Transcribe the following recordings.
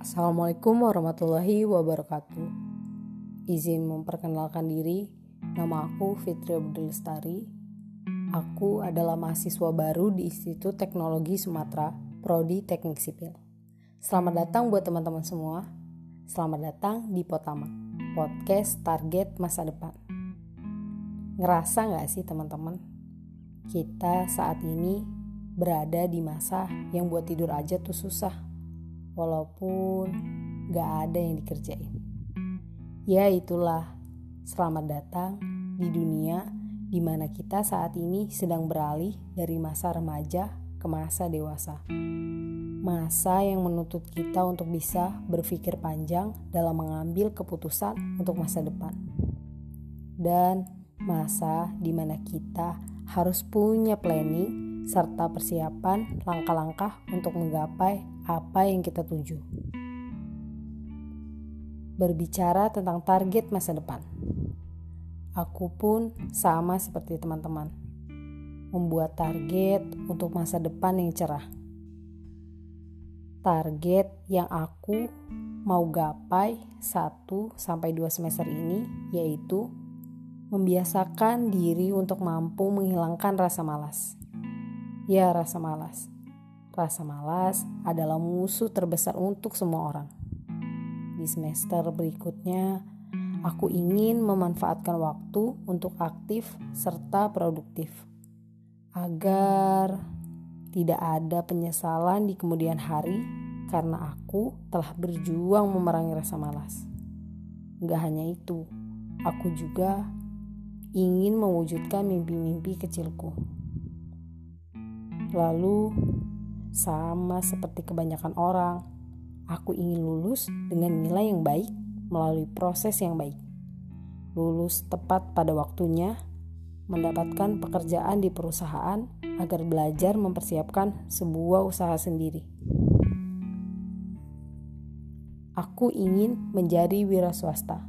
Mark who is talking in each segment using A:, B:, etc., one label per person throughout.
A: Assalamualaikum warahmatullahi wabarakatuh. Izin memperkenalkan diri, nama aku Fitri Abdul Lestari. Aku adalah mahasiswa baru di Institut Teknologi Sumatera, Prodi Teknik Sipil. Selamat datang buat teman-teman semua. Selamat datang di Potama, podcast target masa depan. Ngerasa nggak sih teman-teman? Kita saat ini berada di masa yang buat tidur aja tuh susah walaupun gak ada yang dikerjain. Ya itulah, selamat datang di dunia di mana kita saat ini sedang beralih dari masa remaja ke masa dewasa. Masa yang menuntut kita untuk bisa berpikir panjang dalam mengambil keputusan untuk masa depan. Dan masa di mana kita harus punya planning serta persiapan langkah-langkah untuk menggapai apa yang kita tuju. Berbicara tentang target masa depan, aku pun sama seperti teman-teman, membuat target untuk masa depan yang cerah. Target yang aku mau gapai 1 sampai 2 semester ini yaitu membiasakan diri untuk mampu menghilangkan rasa malas. Ya, rasa malas Rasa malas adalah musuh terbesar untuk semua orang. Di semester berikutnya, aku ingin memanfaatkan waktu untuk aktif serta produktif, agar tidak ada penyesalan di kemudian hari karena aku telah berjuang memerangi rasa malas. Gak hanya itu, aku juga ingin mewujudkan mimpi-mimpi kecilku. Lalu, sama seperti kebanyakan orang, aku ingin lulus dengan nilai yang baik melalui proses yang baik. Lulus tepat pada waktunya, mendapatkan pekerjaan di perusahaan agar belajar mempersiapkan sebuah usaha sendiri. Aku ingin menjadi wira swasta,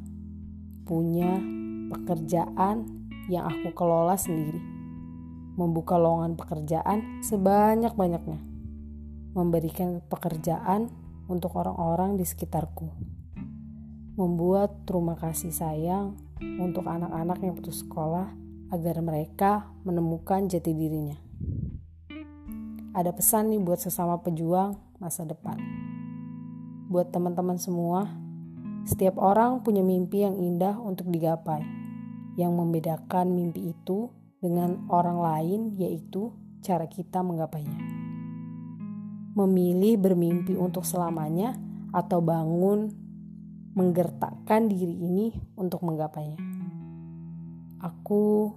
A: punya pekerjaan yang aku kelola sendiri, membuka lowongan pekerjaan sebanyak-banyaknya memberikan pekerjaan untuk orang-orang di sekitarku, membuat rumah kasih sayang untuk anak-anak yang putus sekolah agar mereka menemukan jati dirinya. Ada pesan nih buat sesama pejuang masa depan. Buat teman-teman semua, setiap orang punya mimpi yang indah untuk digapai. Yang membedakan mimpi itu dengan orang lain yaitu cara kita menggapainya memilih bermimpi untuk selamanya atau bangun menggertakkan diri ini untuk menggapainya. Aku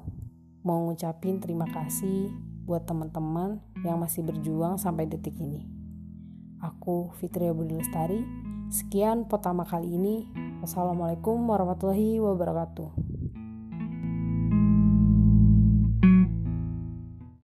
A: mau ngucapin terima kasih buat teman-teman yang masih berjuang sampai detik ini. Aku Fitria Budi Lestari. Sekian pertama kali ini. Wassalamualaikum warahmatullahi wabarakatuh.